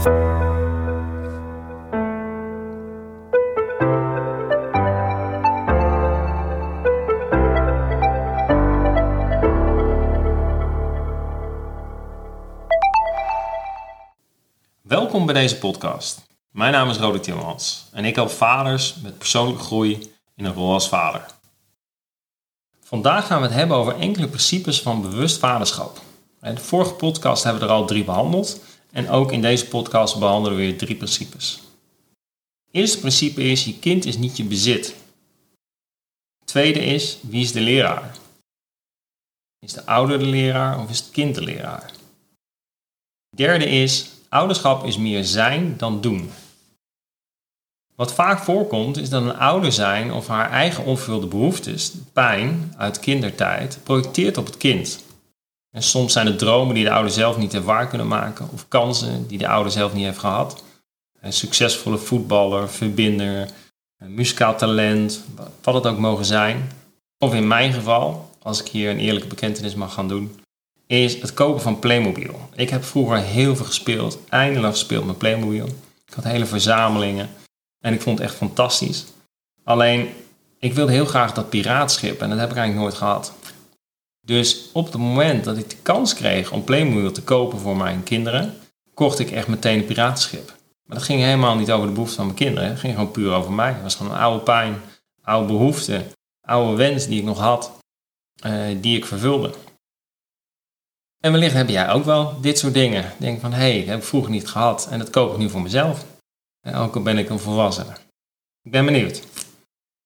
Welkom bij deze podcast. Mijn naam is Roderick Timmermans en ik help vaders met persoonlijke groei in een rol als vader. Vandaag gaan we het hebben over enkele principes van bewust vaderschap. In de vorige podcast hebben we er al drie behandeld en ook in deze podcast behandelen we weer drie principes. Het eerste principe is: je kind is niet je bezit. Tweede is: wie is de leraar? Is de ouder de leraar of is het kind de leraar? Derde is: ouderschap is meer zijn dan doen. Wat vaak voorkomt is dat een ouder zijn of haar eigen onvervulde behoeftes, pijn uit kindertijd, projecteert op het kind. En soms zijn het dromen die de ouder zelf niet heeft waar kunnen maken, of kansen die de ouder zelf niet heeft gehad. Een succesvolle voetballer, verbinder, muzikaal talent, wat het ook mogen zijn. Of in mijn geval, als ik hier een eerlijke bekentenis mag gaan doen, is het kopen van Playmobil. Ik heb vroeger heel veel gespeeld, eindeloos gespeeld met Playmobil. Ik had hele verzamelingen en ik vond het echt fantastisch. Alleen, ik wilde heel graag dat piraatschip en dat heb ik eigenlijk nooit gehad. Dus op het moment dat ik de kans kreeg om Playmobil te kopen voor mijn kinderen, kocht ik echt meteen een piratenschip. Maar dat ging helemaal niet over de behoeften van mijn kinderen. Het ging gewoon puur over mij. Het was gewoon een oude pijn, oude behoefte, oude wens die ik nog had, uh, die ik vervulde. En wellicht heb jij ook wel dit soort dingen. Denk van, hé, hey, dat heb ik vroeger niet gehad en dat koop ik nu voor mezelf. ook al ben ik een volwassene. Ik ben benieuwd.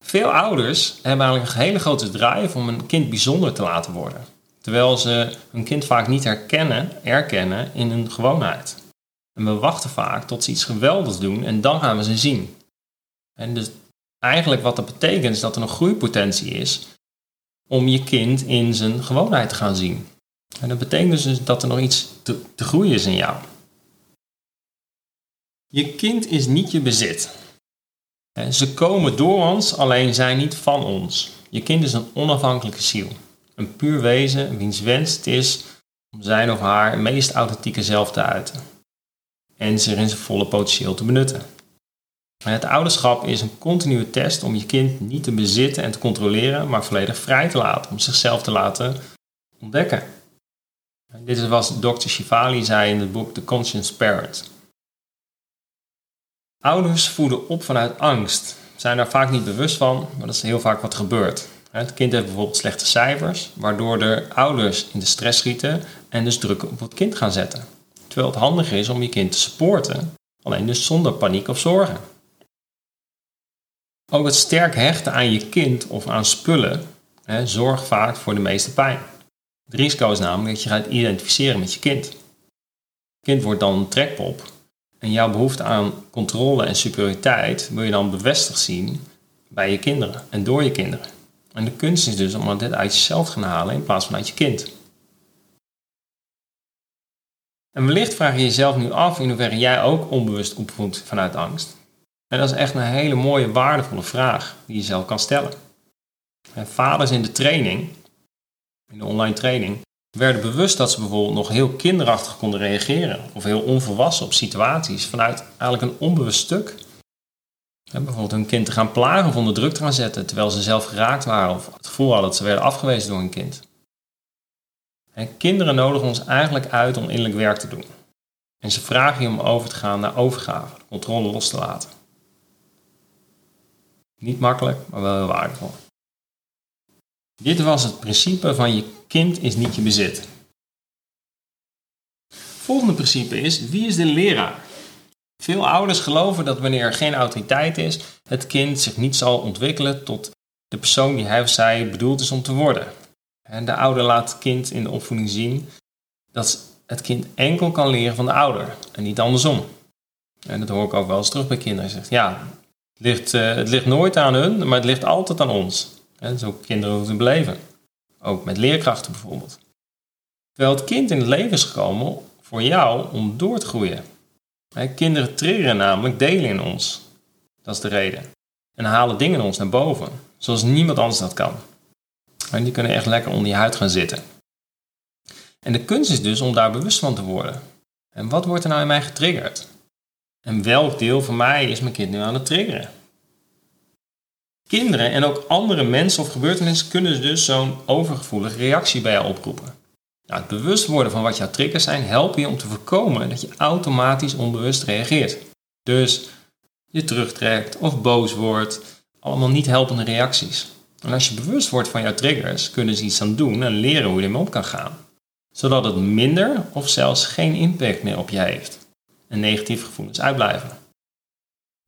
Veel ouders hebben eigenlijk een hele grote drive om een kind bijzonder te laten worden. Terwijl ze hun kind vaak niet herkennen, erkennen in hun gewoonheid. En we wachten vaak tot ze iets geweldigs doen en dan gaan we ze zien. En dus eigenlijk wat dat betekent is dat er een groeipotentie is om je kind in zijn gewoonheid te gaan zien. En dat betekent dus dat er nog iets te, te groeien is in jou. Je kind is niet je bezit. Ze komen door ons, alleen zijn niet van ons. Je kind is een onafhankelijke ziel. Een puur wezen wiens wens het is om zijn of haar meest authentieke zelf te uiten. En zich in zijn volle potentieel te benutten. Het ouderschap is een continue test om je kind niet te bezitten en te controleren, maar volledig vrij te laten, om zichzelf te laten ontdekken. Dit is wat Dr. Shivali zei in het boek The Conscious Parent. Ouders voeden op vanuit angst. Zijn daar vaak niet bewust van, maar dat is heel vaak wat gebeurt. Het kind heeft bijvoorbeeld slechte cijfers, waardoor de ouders in de stress schieten en dus druk op het kind gaan zetten. Terwijl het handig is om je kind te supporten, alleen dus zonder paniek of zorgen. Ook het sterk hechten aan je kind of aan spullen hè, zorgt vaak voor de meeste pijn. Het risico is namelijk dat je gaat identificeren met je kind. Het kind wordt dan een trekpop en jouw behoefte aan controle en superioriteit wil je dan bevestigd zien bij je kinderen en door je kinderen. En de kunst is dus om dit uit jezelf te gaan halen in plaats van uit je kind. En wellicht vraag je jezelf nu af in hoeverre jij ook onbewust opvoedt vanuit angst. En dat is echt een hele mooie, waardevolle vraag die je zelf kan stellen. En vaders in de training, in de online training, werden bewust dat ze bijvoorbeeld nog heel kinderachtig konden reageren of heel onvolwassen op situaties vanuit eigenlijk een onbewust stuk. bijvoorbeeld hun kind te gaan plagen of onder druk te gaan zetten terwijl ze zelf geraakt waren of het gevoel hadden dat ze werden afgewezen door een kind. En kinderen nodigen ons eigenlijk uit om innerlijk werk te doen. En ze vragen je om over te gaan naar overgave, controle los te laten. Niet makkelijk, maar wel heel waardevol. Dit was het principe van je kind is niet je bezit. Volgende principe is, wie is de leraar? Veel ouders geloven dat wanneer er geen autoriteit is, het kind zich niet zal ontwikkelen tot de persoon die hij of zij bedoeld is om te worden. En de ouder laat het kind in de opvoeding zien dat het kind enkel kan leren van de ouder en niet andersom. En dat hoor ik ook wel eens terug bij kinderen. Zegt, ja, het ligt, uh, het ligt nooit aan hun, maar het ligt altijd aan ons. En zo kinderen moeten beleven. Ook met leerkrachten bijvoorbeeld. Terwijl het kind in het leven is gekomen voor jou om door te groeien. Kinderen triggeren namelijk delen in ons. Dat is de reden. En halen dingen in ons naar boven, zoals niemand anders dat kan. En die kunnen echt lekker onder je huid gaan zitten. En de kunst is dus om daar bewust van te worden. En wat wordt er nou in mij getriggerd? En welk deel van mij is mijn kind nu aan het triggeren? Kinderen en ook andere mensen of gebeurtenissen kunnen dus zo'n overgevoelige reactie bij jou oproepen. Nou, het bewust worden van wat jouw triggers zijn helpt je om te voorkomen dat je automatisch onbewust reageert. Dus je terugtrekt of boos wordt, allemaal niet helpende reacties. En als je bewust wordt van jouw triggers, kunnen ze iets aan doen en leren hoe je ermee om kan gaan. Zodat het minder of zelfs geen impact meer op je heeft. En negatieve gevoelens uitblijven.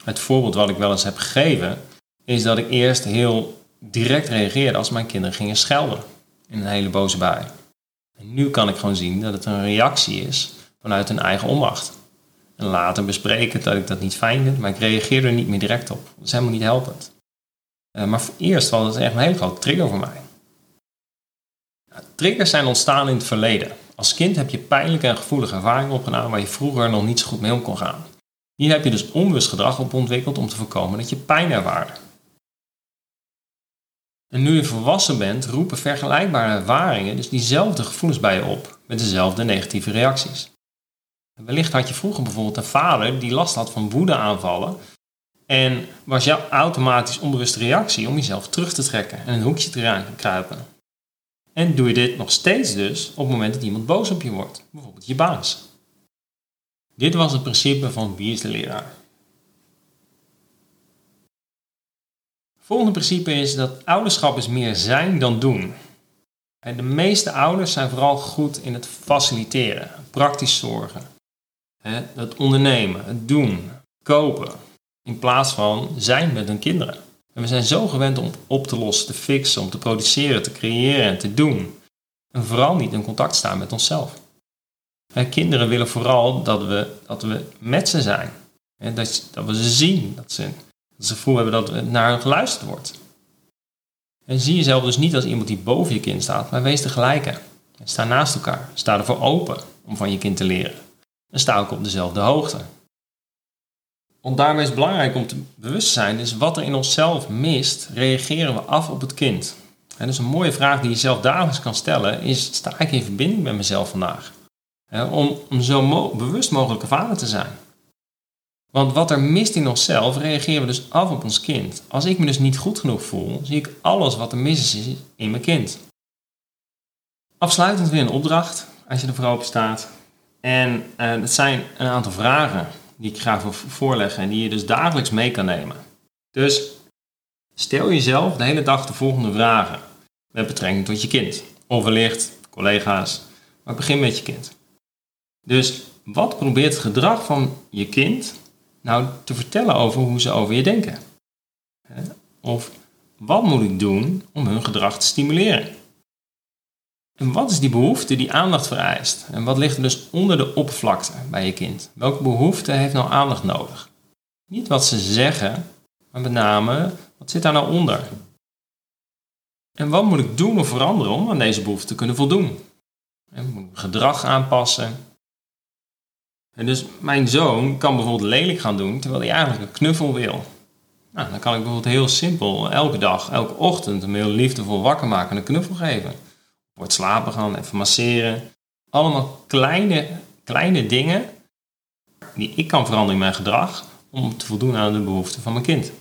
Het voorbeeld wat ik wel eens heb gegeven, is dat ik eerst heel direct reageerde als mijn kinderen gingen schelden. In een hele boze bui. En nu kan ik gewoon zien dat het een reactie is vanuit hun eigen onmacht. En later bespreken dat ik dat niet fijn vind, maar ik reageer er niet meer direct op. Dat is helemaal niet helpend. Uh, maar eerst was het echt een hele grote trigger voor mij. Triggers zijn ontstaan in het verleden. Als kind heb je pijnlijke en gevoelige ervaringen opgenomen waar je vroeger nog niet zo goed mee om kon gaan. Hier heb je dus onbewust gedrag op ontwikkeld om te voorkomen dat je pijn ervaarde. En nu je volwassen bent, roepen vergelijkbare ervaringen dus diezelfde gevoelens bij je op, met dezelfde negatieve reacties. Wellicht had je vroeger bijvoorbeeld een vader die last had van woedeaanvallen en was jouw automatisch onbewuste reactie om jezelf terug te trekken en een hoekje te kruipen. En doe je dit nog steeds dus op het moment dat iemand boos op je wordt, bijvoorbeeld je baas. Dit was het principe van wie is de leraar. Volgende principe is dat ouderschap is meer zijn dan doen. De meeste ouders zijn vooral goed in het faciliteren, praktisch zorgen. Het ondernemen, het doen, kopen, in plaats van zijn met hun kinderen. En we zijn zo gewend om op te lossen, te fixen, om te produceren, te creëren en te doen. En vooral niet in contact staan met onszelf. Kinderen willen vooral dat we, dat we met ze zijn. Dat, dat we ze zien, dat ze dat ze het gevoel hebben dat er naar hen geluisterd wordt. En zie jezelf dus niet als iemand die boven je kind staat, maar wees de gelijke. Sta naast elkaar. Sta ervoor open om van je kind te leren. En sta ook op dezelfde hoogte. Want daarmee is het belangrijk om te bewust zijn, is wat er in onszelf mist, reageren we af op het kind. En dus een mooie vraag die je zelf dagelijks kan stellen is, sta ik in verbinding met mezelf vandaag? Om, om zo bewust mogelijke vader te zijn. Want wat er mist in onszelf, reageren we dus af op ons kind. Als ik me dus niet goed genoeg voel, zie ik alles wat er mis is in mijn kind. Afsluitend weer een opdracht, als je er voor open staat. En uh, dat zijn een aantal vragen die ik graag wil voorleggen en die je dus dagelijks mee kan nemen. Dus stel jezelf de hele dag de volgende vragen met betrekking tot je kind. Of wellicht collega's, maar begin met je kind. Dus wat probeert het gedrag van je kind nou te vertellen over hoe ze over je denken? Of wat moet ik doen om hun gedrag te stimuleren? En wat is die behoefte die aandacht vereist? En wat ligt er dus onder de oppervlakte bij je kind? Welke behoefte heeft nou aandacht nodig? Niet wat ze zeggen, maar met name wat zit daar nou onder? En wat moet ik doen of veranderen om aan deze behoefte te kunnen voldoen? En moet ik gedrag aanpassen? En dus mijn zoon kan bijvoorbeeld lelijk gaan doen terwijl hij eigenlijk een knuffel wil. Nou, dan kan ik bijvoorbeeld heel simpel elke dag, elke ochtend hem heel liefdevol wakker maken en een knuffel geven. Wordt slapen gaan, even masseren. Allemaal kleine, kleine dingen die ik kan veranderen in mijn gedrag om te voldoen aan de behoeften van mijn kind.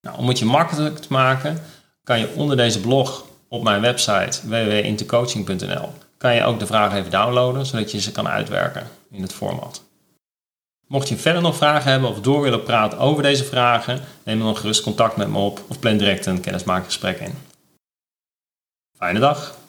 Nou, om het je makkelijk te maken, kan je onder deze blog op mijn website www.intercoaching.nl kan je ook de vragen even downloaden, zodat je ze kan uitwerken in het format. Mocht je verder nog vragen hebben of door willen praten over deze vragen, neem dan gerust contact met me op of plan direct een kennismakingsgesprek in. Fijne dag!